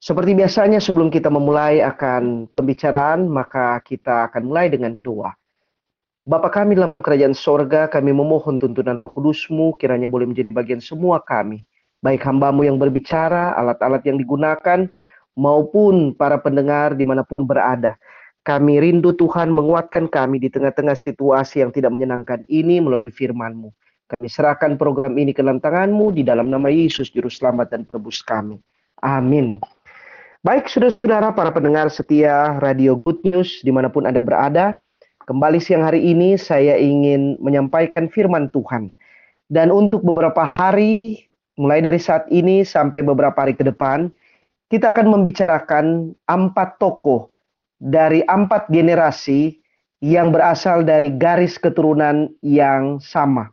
Seperti biasanya sebelum kita memulai akan pembicaraan, maka kita akan mulai dengan doa. Bapa kami dalam kerajaan sorga, kami memohon tuntunan kudusmu, kiranya boleh menjadi bagian semua kami. Baik hambamu yang berbicara, alat-alat yang digunakan, maupun para pendengar di mana pun berada. Kami rindu Tuhan menguatkan kami di tengah-tengah situasi yang tidak menyenangkan ini melalui firman-Mu. Kami serahkan program ini ke dalam tangan-Mu di dalam nama Yesus, Juru Selamat dan Tebus kami. Amin. Baik, saudara-saudara para pendengar setia Radio Good News di mana pun Anda berada, kembali siang hari ini saya ingin menyampaikan firman Tuhan. Dan untuk beberapa hari, mulai dari saat ini sampai beberapa hari ke depan, kita akan membicarakan empat tokoh dari empat generasi yang berasal dari garis keturunan yang sama.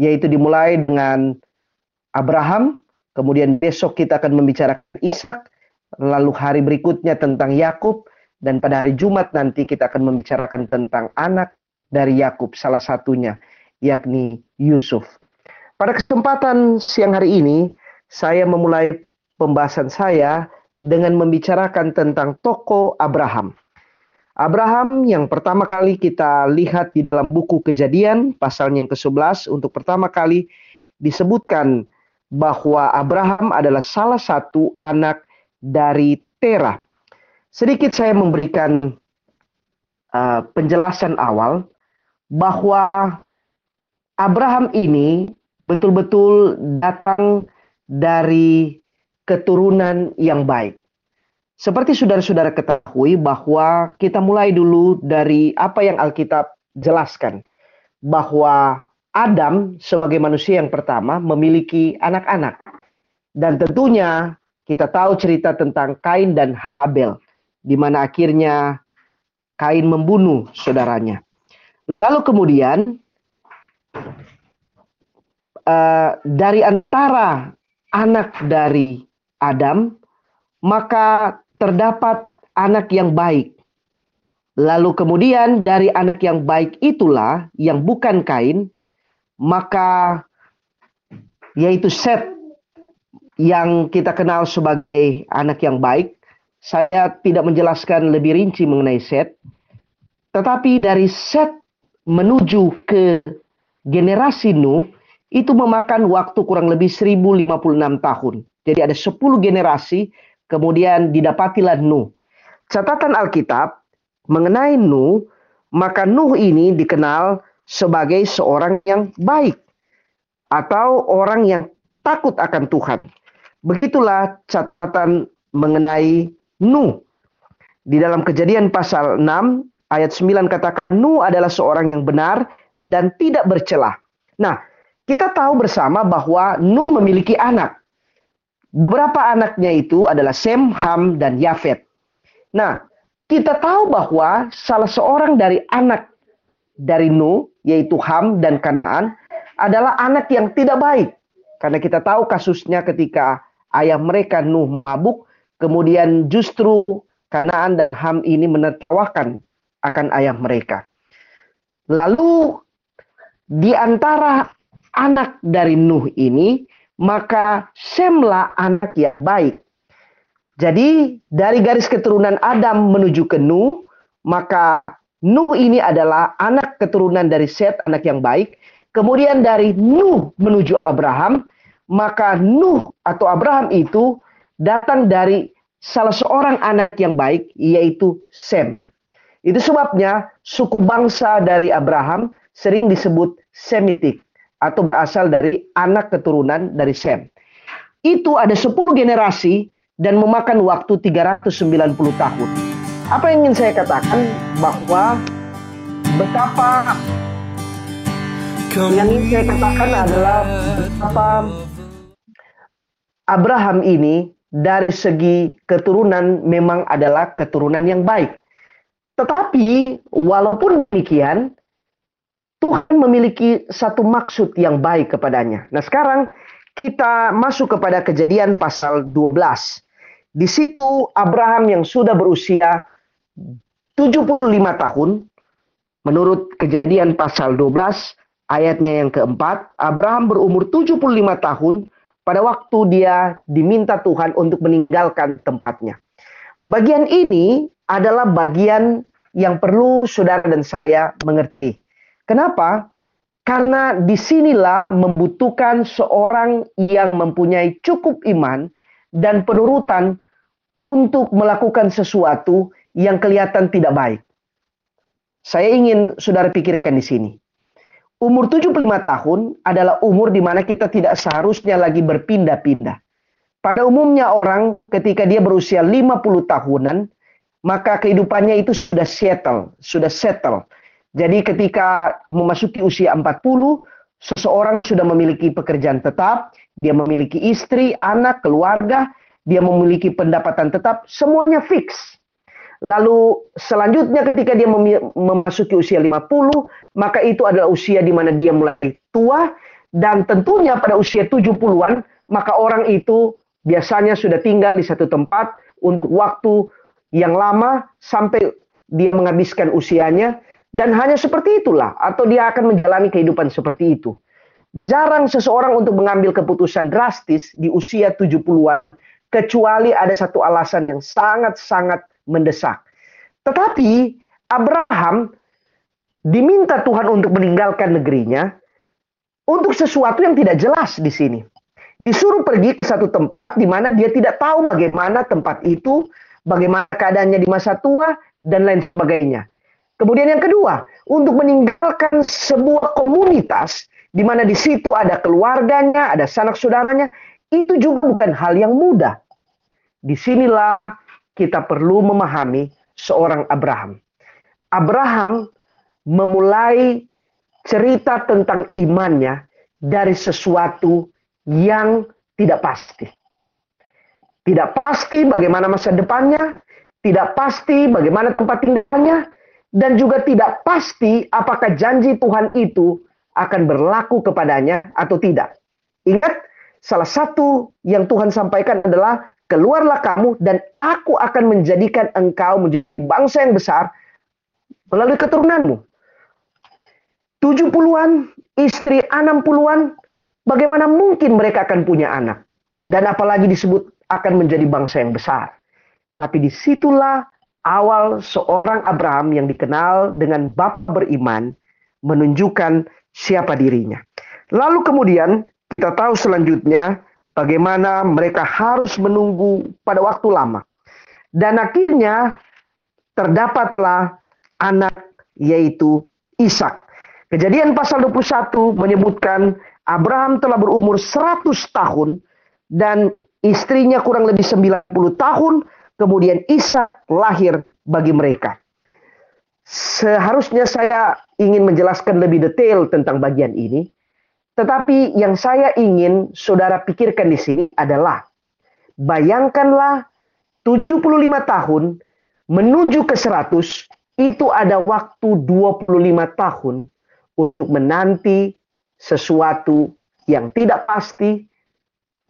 Yaitu dimulai dengan Abraham, kemudian besok kita akan membicarakan Ishak, lalu hari berikutnya tentang Yakub dan pada hari Jumat nanti kita akan membicarakan tentang anak dari Yakub salah satunya yakni Yusuf. Pada kesempatan siang hari ini saya memulai pembahasan saya dengan membicarakan tentang toko Abraham. Abraham yang pertama kali kita lihat di dalam buku Kejadian pasalnya yang ke-11 untuk pertama kali disebutkan bahwa Abraham adalah salah satu anak dari Tera. Sedikit saya memberikan uh, penjelasan awal bahwa Abraham ini betul-betul datang dari keturunan yang baik. Seperti saudara-saudara ketahui bahwa kita mulai dulu dari apa yang Alkitab jelaskan. Bahwa Adam sebagai manusia yang pertama memiliki anak-anak. Dan tentunya kita tahu cerita tentang Kain dan Habel, di mana akhirnya Kain membunuh saudaranya. Lalu kemudian uh, dari antara anak dari Adam, maka terdapat anak yang baik. Lalu kemudian dari anak yang baik itulah yang bukan Kain, maka yaitu Seth yang kita kenal sebagai anak yang baik. Saya tidak menjelaskan lebih rinci mengenai Set. Tetapi dari Set menuju ke generasi Nuh itu memakan waktu kurang lebih 1056 tahun. Jadi ada 10 generasi kemudian didapatilah Nuh. Catatan Alkitab mengenai Nuh, maka Nuh ini dikenal sebagai seorang yang baik atau orang yang takut akan Tuhan. Begitulah catatan mengenai Nuh. Di dalam kejadian pasal 6 ayat 9 katakan Nuh adalah seorang yang benar dan tidak bercelah. Nah, kita tahu bersama bahwa Nuh memiliki anak. Berapa anaknya itu adalah Sem, Ham, dan Yafet. Nah, kita tahu bahwa salah seorang dari anak dari Nuh, yaitu Ham dan Kanaan, adalah anak yang tidak baik. Karena kita tahu kasusnya ketika ayah mereka Nuh mabuk, kemudian justru Kanaan dan Ham ini menertawakan akan ayah mereka. Lalu di antara anak dari Nuh ini, maka Semlah anak yang baik. Jadi dari garis keturunan Adam menuju ke Nuh, maka Nuh ini adalah anak keturunan dari Set, anak yang baik. Kemudian dari Nuh menuju Abraham, maka Nuh atau Abraham itu datang dari salah seorang anak yang baik yaitu Sem. Itu sebabnya suku bangsa dari Abraham sering disebut Semitik atau berasal dari anak keturunan dari Sem. Itu ada 10 generasi dan memakan waktu 390 tahun. Apa yang ingin saya katakan bahwa betapa yang ingin saya katakan adalah betapa Abraham ini dari segi keturunan memang adalah keturunan yang baik. Tetapi walaupun demikian, Tuhan memiliki satu maksud yang baik kepadanya. Nah sekarang kita masuk kepada kejadian pasal 12. Di situ Abraham yang sudah berusia 75 tahun, menurut kejadian pasal 12 ayatnya yang keempat, Abraham berumur 75 tahun pada waktu dia diminta Tuhan untuk meninggalkan tempatnya. Bagian ini adalah bagian yang perlu saudara dan saya mengerti. Kenapa? Karena di sinilah membutuhkan seorang yang mempunyai cukup iman dan penurutan untuk melakukan sesuatu yang kelihatan tidak baik. Saya ingin saudara pikirkan di sini. Umur 75 tahun adalah umur di mana kita tidak seharusnya lagi berpindah-pindah. Pada umumnya orang ketika dia berusia 50 tahunan, maka kehidupannya itu sudah settle, sudah settle. Jadi ketika memasuki usia 40, seseorang sudah memiliki pekerjaan tetap, dia memiliki istri, anak, keluarga, dia memiliki pendapatan tetap, semuanya fix. Lalu selanjutnya ketika dia memasuki usia 50, maka itu adalah usia di mana dia mulai tua dan tentunya pada usia 70-an, maka orang itu biasanya sudah tinggal di satu tempat untuk waktu yang lama sampai dia menghabiskan usianya dan hanya seperti itulah atau dia akan menjalani kehidupan seperti itu. Jarang seseorang untuk mengambil keputusan drastis di usia 70-an kecuali ada satu alasan yang sangat-sangat mendesak. Tetapi Abraham diminta Tuhan untuk meninggalkan negerinya untuk sesuatu yang tidak jelas di sini. Disuruh pergi ke satu tempat di mana dia tidak tahu bagaimana tempat itu, bagaimana keadaannya di masa tua, dan lain sebagainya. Kemudian yang kedua, untuk meninggalkan sebuah komunitas di mana di situ ada keluarganya, ada sanak saudaranya, itu juga bukan hal yang mudah. Di sinilah kita perlu memahami seorang Abraham. Abraham memulai cerita tentang imannya dari sesuatu yang tidak pasti. Tidak pasti bagaimana masa depannya, tidak pasti bagaimana tempat tinggalnya, dan juga tidak pasti apakah janji Tuhan itu akan berlaku kepadanya atau tidak. Ingat, salah satu yang Tuhan sampaikan adalah keluarlah kamu dan aku akan menjadikan engkau menjadi bangsa yang besar melalui keturunanmu. 70-an, istri 60-an, bagaimana mungkin mereka akan punya anak? Dan apalagi disebut akan menjadi bangsa yang besar. Tapi di situlah awal seorang Abraham yang dikenal dengan bab beriman menunjukkan siapa dirinya. Lalu kemudian kita tahu selanjutnya bagaimana mereka harus menunggu pada waktu lama. Dan akhirnya terdapatlah anak yaitu Ishak. Kejadian pasal 21 menyebutkan Abraham telah berumur 100 tahun dan istrinya kurang lebih 90 tahun, kemudian Ishak lahir bagi mereka. Seharusnya saya ingin menjelaskan lebih detail tentang bagian ini, tetapi yang saya ingin saudara pikirkan di sini adalah bayangkanlah 75 tahun menuju ke 100 itu ada waktu 25 tahun untuk menanti sesuatu yang tidak pasti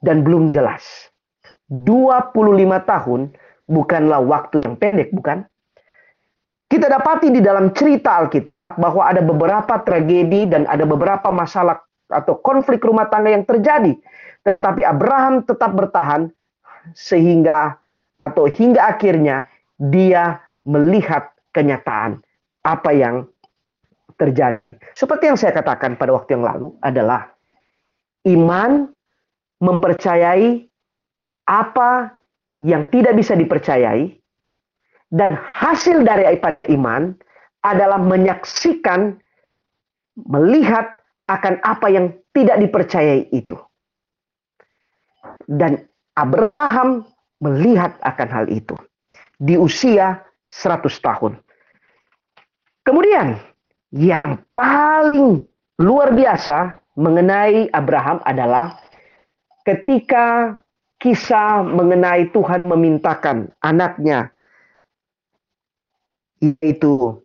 dan belum jelas. 25 tahun bukanlah waktu yang pendek, bukan? Kita dapati di dalam cerita Alkitab bahwa ada beberapa tragedi dan ada beberapa masalah atau konflik rumah tangga yang terjadi. Tetapi Abraham tetap bertahan sehingga atau hingga akhirnya dia melihat kenyataan apa yang terjadi. Seperti yang saya katakan pada waktu yang lalu adalah iman mempercayai apa yang tidak bisa dipercayai dan hasil dari iman adalah menyaksikan melihat akan apa yang tidak dipercayai itu. Dan Abraham melihat akan hal itu di usia 100 tahun. Kemudian yang paling luar biasa mengenai Abraham adalah ketika kisah mengenai Tuhan memintakan anaknya yaitu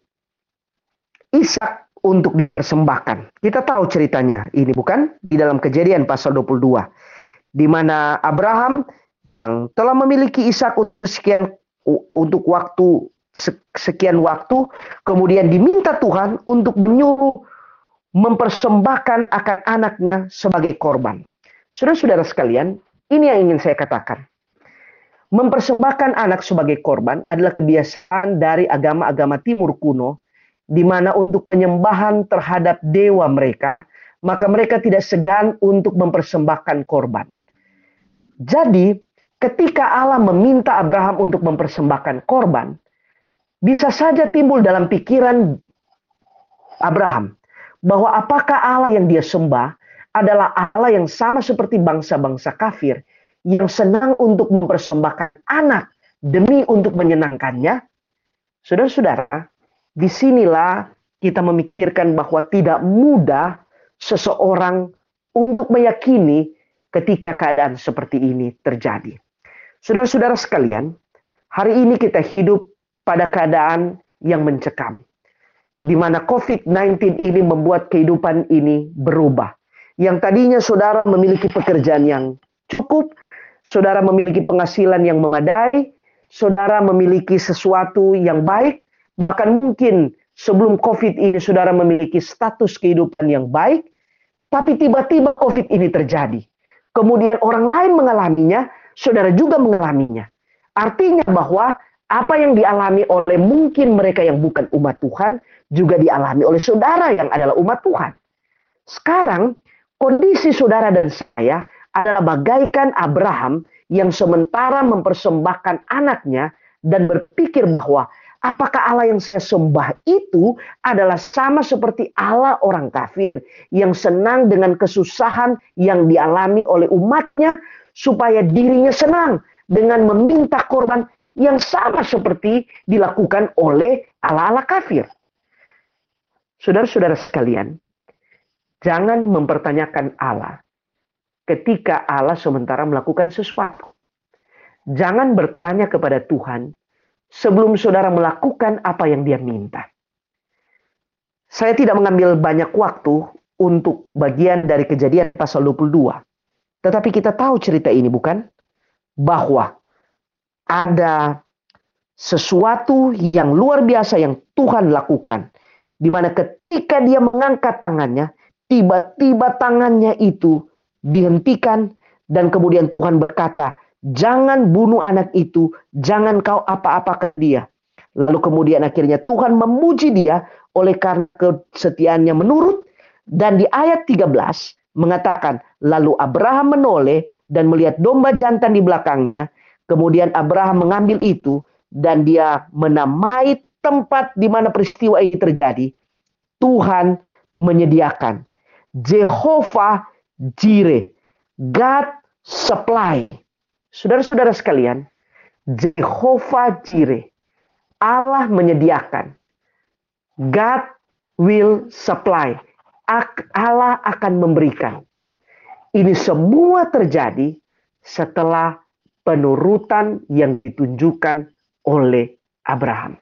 Ishak untuk dipersembahkan. Kita tahu ceritanya ini bukan di dalam kejadian pasal 22 di mana Abraham telah memiliki Ishak untuk sekian untuk waktu sekian waktu kemudian diminta Tuhan untuk menyuruh mempersembahkan akan anaknya sebagai korban. Saudara-saudara sekalian, ini yang ingin saya katakan. Mempersembahkan anak sebagai korban adalah kebiasaan dari agama-agama timur kuno, di mana untuk penyembahan terhadap dewa mereka, maka mereka tidak segan untuk mempersembahkan korban. Jadi, ketika Allah meminta Abraham untuk mempersembahkan korban, bisa saja timbul dalam pikiran Abraham bahwa apakah Allah yang dia sembah adalah Allah yang sama seperti bangsa-bangsa kafir yang senang untuk mempersembahkan anak demi untuk menyenangkannya, saudara-saudara, di sinilah kita memikirkan bahwa tidak mudah seseorang untuk meyakini ketika keadaan seperti ini terjadi. Saudara-saudara sekalian, hari ini kita hidup pada keadaan yang mencekam. Di mana COVID-19 ini membuat kehidupan ini berubah. Yang tadinya saudara memiliki pekerjaan yang cukup, saudara memiliki penghasilan yang memadai, saudara memiliki sesuatu yang baik, bahkan mungkin sebelum COVID ini saudara memiliki status kehidupan yang baik, tapi tiba-tiba COVID ini terjadi. Kemudian orang lain mengalaminya, saudara juga mengalaminya. Artinya bahwa apa yang dialami oleh mungkin mereka yang bukan umat Tuhan, juga dialami oleh saudara yang adalah umat Tuhan. Sekarang, kondisi saudara dan saya adalah bagaikan Abraham yang sementara mempersembahkan anaknya dan berpikir bahwa apakah Allah yang saya sembah itu adalah sama seperti Allah orang kafir yang senang dengan kesusahan yang dialami oleh umatnya supaya dirinya senang dengan meminta korban yang sama seperti dilakukan oleh Allah-Allah kafir. Saudara-saudara sekalian, jangan mempertanyakan Allah ketika Allah sementara melakukan sesuatu. Jangan bertanya kepada Tuhan sebelum saudara melakukan apa yang dia minta. Saya tidak mengambil banyak waktu untuk bagian dari kejadian pasal 22. Tetapi kita tahu cerita ini bukan? Bahwa ada sesuatu yang luar biasa yang Tuhan lakukan. Di mana ketika dia mengangkat tangannya, tiba-tiba tangannya itu dihentikan dan kemudian Tuhan berkata, jangan bunuh anak itu, jangan kau apa-apakan dia. Lalu kemudian akhirnya Tuhan memuji dia oleh karena kesetiaannya menurut dan di ayat 13 mengatakan lalu Abraham menoleh dan melihat domba jantan di belakangnya. Kemudian Abraham mengambil itu dan dia menamai tempat di mana peristiwa ini terjadi. Tuhan menyediakan Jehovah Jire. God supply. Saudara-saudara sekalian, Jehovah Jire. Allah menyediakan. God will supply. Allah akan memberikan. Ini semua terjadi setelah penurutan yang ditunjukkan oleh Abraham.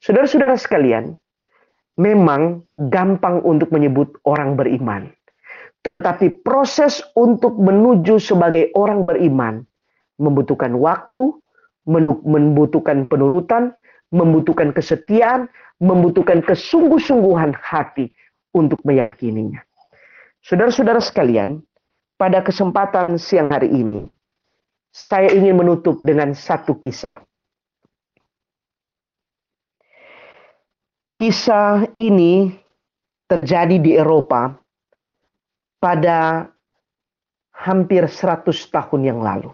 Saudara-saudara sekalian, memang gampang untuk menyebut orang beriman. Tetapi proses untuk menuju sebagai orang beriman membutuhkan waktu, membutuhkan penurutan, membutuhkan kesetiaan, membutuhkan kesungguh-sungguhan hati untuk meyakininya. Saudara-saudara sekalian, pada kesempatan siang hari ini, saya ingin menutup dengan satu kisah. Kisah ini terjadi di Eropa pada hampir 100 tahun yang lalu.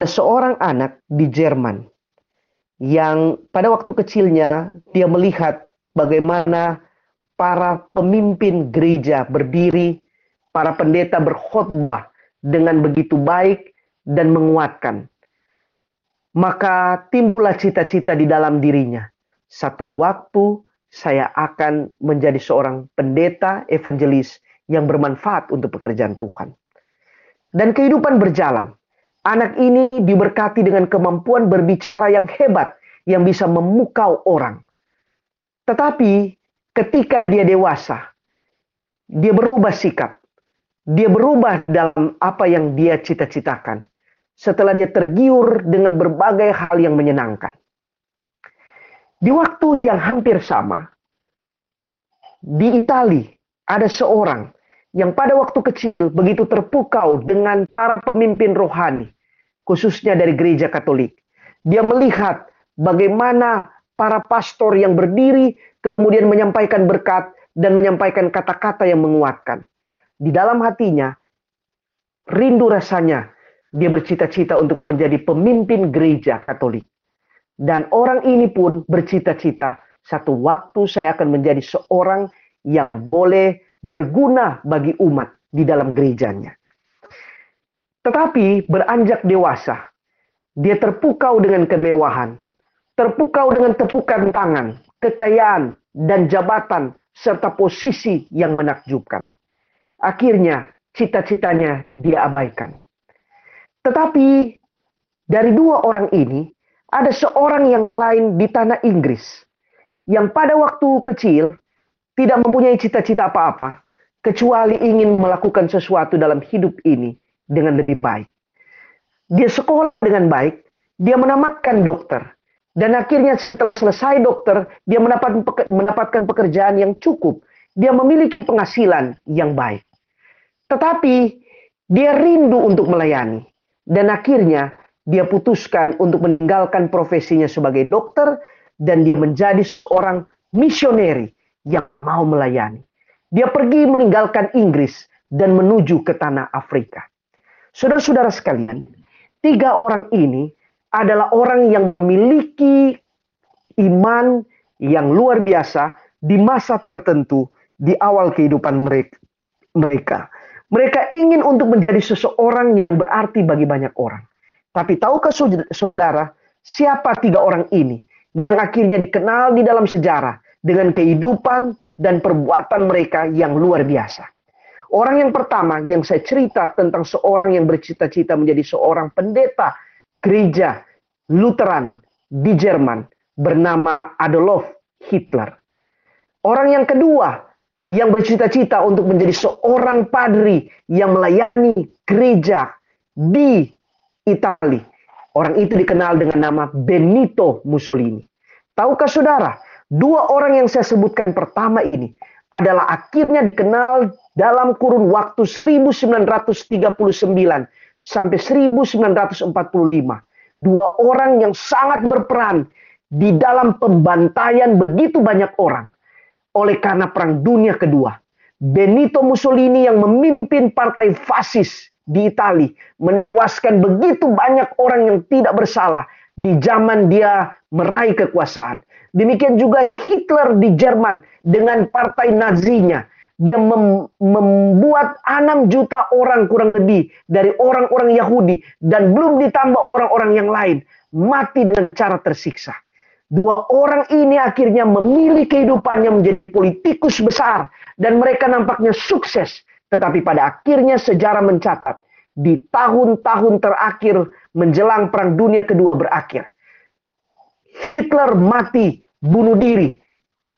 Seorang anak di Jerman yang pada waktu kecilnya dia melihat bagaimana para pemimpin gereja berdiri, para pendeta berkhutbah dengan begitu baik dan menguatkan. Maka timbullah cita-cita di dalam dirinya. Satu waktu saya akan menjadi seorang pendeta evangelis yang bermanfaat untuk pekerjaan Tuhan. Dan kehidupan berjalan. Anak ini diberkati dengan kemampuan berbicara yang hebat yang bisa memukau orang. Tetapi ketika dia dewasa, dia berubah sikap. Dia berubah dalam apa yang dia cita-citakan. Setelah dia tergiur dengan berbagai hal yang menyenangkan. Di waktu yang hampir sama, di Italia ada seorang yang pada waktu kecil begitu terpukau dengan para pemimpin rohani, khususnya dari gereja Katolik. Dia melihat bagaimana para pastor yang berdiri kemudian menyampaikan berkat dan menyampaikan kata-kata yang menguatkan. Di dalam hatinya, rindu rasanya dia bercita-cita untuk menjadi pemimpin gereja Katolik. Dan orang ini pun bercita-cita, satu waktu saya akan menjadi seorang yang boleh berguna bagi umat di dalam gerejanya. Tetapi beranjak dewasa, dia terpukau dengan kemewahan, terpukau dengan tepukan tangan, kekayaan, dan jabatan, serta posisi yang menakjubkan. Akhirnya, cita-citanya dia abaikan. Tetapi dari dua orang ini, ada seorang yang lain di tanah Inggris yang pada waktu kecil tidak mempunyai cita-cita apa-apa kecuali ingin melakukan sesuatu dalam hidup ini dengan lebih baik. Dia sekolah dengan baik, dia menamatkan dokter, dan akhirnya setelah selesai dokter, dia mendapatkan pekerjaan yang cukup. Dia memiliki penghasilan yang baik. Tetapi dia rindu untuk melayani. Dan akhirnya dia putuskan untuk meninggalkan profesinya sebagai dokter dan dia menjadi seorang misioneri yang mau melayani. Dia pergi meninggalkan Inggris dan menuju ke tanah Afrika. Saudara-saudara sekalian, tiga orang ini adalah orang yang memiliki iman yang luar biasa di masa tertentu di awal kehidupan mereka. Mereka ingin untuk menjadi seseorang yang berarti bagi banyak orang. Tapi tahukah saudara, siapa tiga orang ini yang akhirnya dikenal di dalam sejarah dengan kehidupan dan perbuatan mereka yang luar biasa. Orang yang pertama yang saya cerita tentang seorang yang bercita-cita menjadi seorang pendeta gereja Lutheran di Jerman bernama Adolf Hitler. Orang yang kedua yang bercita-cita untuk menjadi seorang padri yang melayani gereja di Italia. Orang itu dikenal dengan nama Benito Mussolini. Tahukah saudara, Dua orang yang saya sebutkan pertama ini adalah akhirnya dikenal dalam kurun waktu 1939 sampai 1945. Dua orang yang sangat berperan di dalam pembantaian begitu banyak orang oleh karena Perang Dunia Kedua. Benito Mussolini yang memimpin partai fasis di Italia menewaskan begitu banyak orang yang tidak bersalah di zaman dia meraih kekuasaan. Demikian juga Hitler di Jerman dengan partai Nazinya mem membuat 6 juta orang kurang lebih dari orang-orang Yahudi dan belum ditambah orang-orang yang lain mati dengan cara tersiksa. Dua orang ini akhirnya memilih kehidupannya menjadi politikus besar dan mereka nampaknya sukses. Tetapi pada akhirnya sejarah mencatat di tahun-tahun terakhir menjelang Perang Dunia Kedua berakhir Hitler mati bunuh diri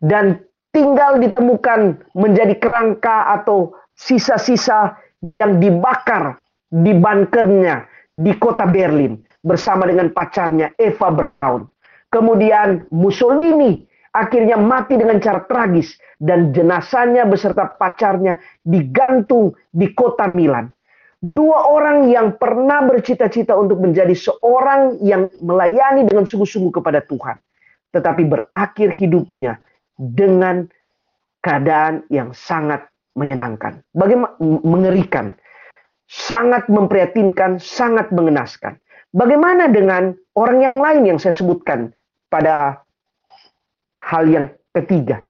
dan tinggal ditemukan menjadi kerangka atau sisa-sisa yang dibakar di bunkernya di kota Berlin bersama dengan pacarnya Eva Braun. Kemudian Mussolini akhirnya mati dengan cara tragis dan jenazahnya beserta pacarnya digantung di kota Milan. Dua orang yang pernah bercita-cita untuk menjadi seorang yang melayani dengan sungguh-sungguh kepada Tuhan. Tetapi berakhir hidupnya dengan keadaan yang sangat menyenangkan. Bagaimana mengerikan. Sangat memprihatinkan, sangat mengenaskan. Bagaimana dengan orang yang lain yang saya sebutkan pada hal yang ketiga.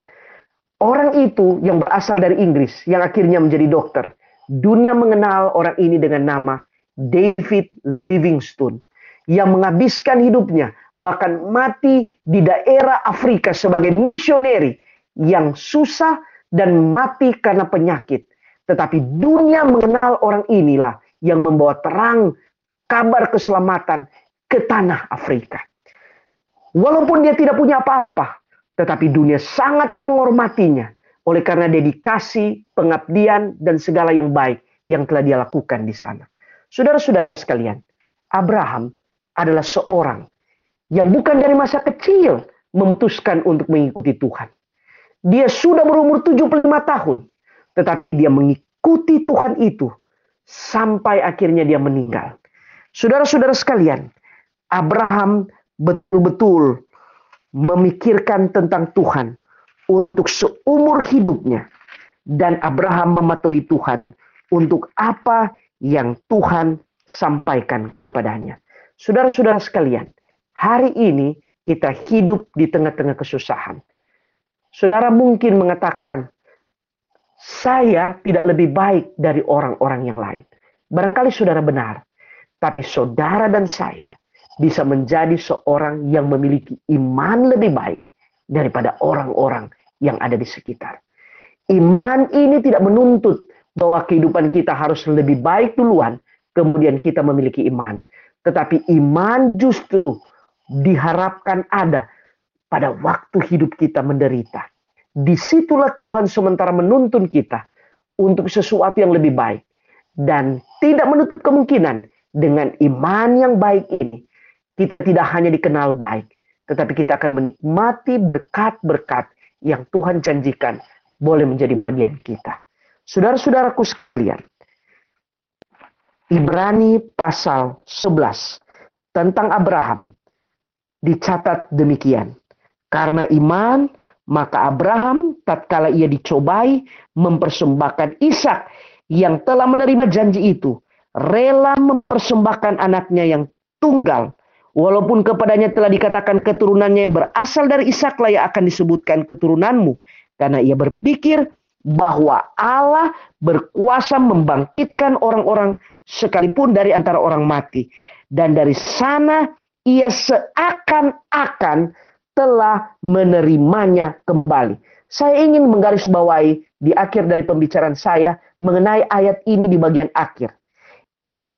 Orang itu yang berasal dari Inggris, yang akhirnya menjadi dokter dunia mengenal orang ini dengan nama David Livingstone yang menghabiskan hidupnya akan mati di daerah Afrika sebagai misioneri yang susah dan mati karena penyakit. Tetapi dunia mengenal orang inilah yang membawa terang kabar keselamatan ke tanah Afrika. Walaupun dia tidak punya apa-apa, tetapi dunia sangat menghormatinya oleh karena dedikasi, pengabdian, dan segala yang baik yang telah dia lakukan di sana. Saudara-saudara sekalian, Abraham adalah seorang yang bukan dari masa kecil memutuskan untuk mengikuti Tuhan. Dia sudah berumur 75 tahun, tetapi dia mengikuti Tuhan itu sampai akhirnya dia meninggal. Saudara-saudara sekalian, Abraham betul-betul memikirkan tentang Tuhan untuk seumur hidupnya. Dan Abraham mematuhi Tuhan untuk apa yang Tuhan sampaikan kepadanya. Saudara-saudara sekalian, hari ini kita hidup di tengah-tengah kesusahan. Saudara mungkin mengatakan, saya tidak lebih baik dari orang-orang yang lain. Barangkali saudara benar, tapi saudara dan saya bisa menjadi seorang yang memiliki iman lebih baik daripada orang-orang yang ada di sekitar. Iman ini tidak menuntut bahwa kehidupan kita harus lebih baik duluan, kemudian kita memiliki iman. Tetapi iman justru diharapkan ada pada waktu hidup kita menderita. Di situlah Tuhan sementara menuntun kita untuk sesuatu yang lebih baik. Dan tidak menutup kemungkinan dengan iman yang baik ini, kita tidak hanya dikenal baik, tetapi kita akan menikmati berkat-berkat yang Tuhan janjikan boleh menjadi bagian kita. Saudara-saudaraku sekalian, Ibrani pasal 11 tentang Abraham dicatat demikian. Karena iman, maka Abraham tatkala ia dicobai mempersembahkan Ishak yang telah menerima janji itu, rela mempersembahkan anaknya yang tunggal. Walaupun kepadanya telah dikatakan keturunannya berasal dari Ishak lah yang akan disebutkan keturunanmu. Karena ia berpikir bahwa Allah berkuasa membangkitkan orang-orang sekalipun dari antara orang mati. Dan dari sana ia seakan-akan telah menerimanya kembali. Saya ingin menggarisbawahi di akhir dari pembicaraan saya mengenai ayat ini di bagian akhir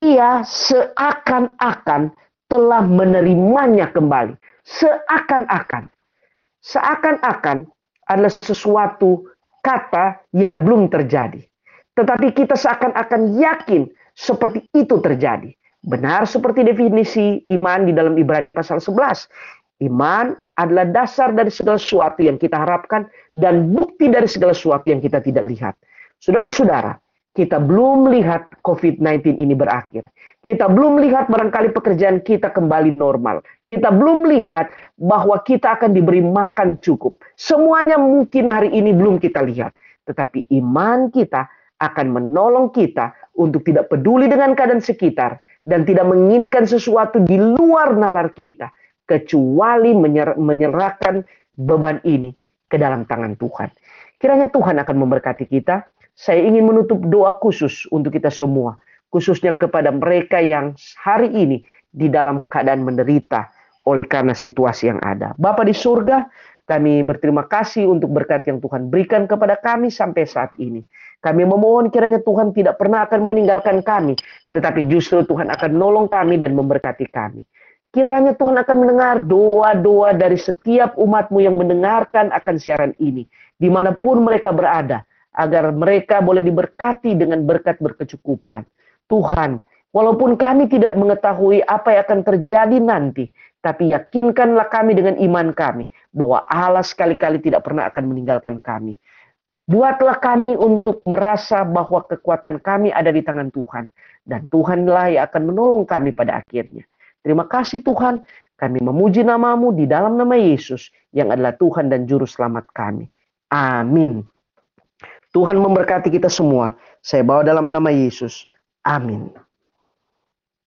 ia seakan-akan telah menerimanya kembali. Seakan-akan. Seakan-akan adalah sesuatu kata yang belum terjadi. Tetapi kita seakan-akan yakin seperti itu terjadi. Benar seperti definisi iman di dalam Ibrani pasal 11. Iman adalah dasar dari segala sesuatu yang kita harapkan dan bukti dari segala sesuatu yang kita tidak lihat. Saudara-saudara, kita belum melihat COVID-19 ini berakhir. Kita belum melihat barangkali pekerjaan kita kembali normal. Kita belum melihat bahwa kita akan diberi makan cukup. Semuanya mungkin hari ini belum kita lihat. Tetapi iman kita akan menolong kita untuk tidak peduli dengan keadaan sekitar dan tidak menginginkan sesuatu di luar nalar kita kecuali menyerahkan beban ini ke dalam tangan Tuhan. Kiranya Tuhan akan memberkati kita saya ingin menutup doa khusus untuk kita semua, khususnya kepada mereka yang hari ini di dalam keadaan menderita oleh karena situasi yang ada. Bapa di surga, kami berterima kasih untuk berkat yang Tuhan berikan kepada kami sampai saat ini. Kami memohon kiranya Tuhan tidak pernah akan meninggalkan kami, tetapi justru Tuhan akan nolong kami dan memberkati kami. Kiranya Tuhan akan mendengar doa-doa dari setiap umatmu yang mendengarkan akan siaran ini. Di mana pun mereka berada, agar mereka boleh diberkati dengan berkat berkecukupan. Tuhan, walaupun kami tidak mengetahui apa yang akan terjadi nanti, tapi yakinkanlah kami dengan iman kami bahwa Allah sekali-kali tidak pernah akan meninggalkan kami. Buatlah kami untuk merasa bahwa kekuatan kami ada di tangan Tuhan. Dan Tuhanlah yang akan menolong kami pada akhirnya. Terima kasih Tuhan, kami memuji namamu di dalam nama Yesus yang adalah Tuhan dan Juru Selamat kami. Amin. Tuhan memberkati kita semua. Saya bawa dalam nama Yesus. Amin.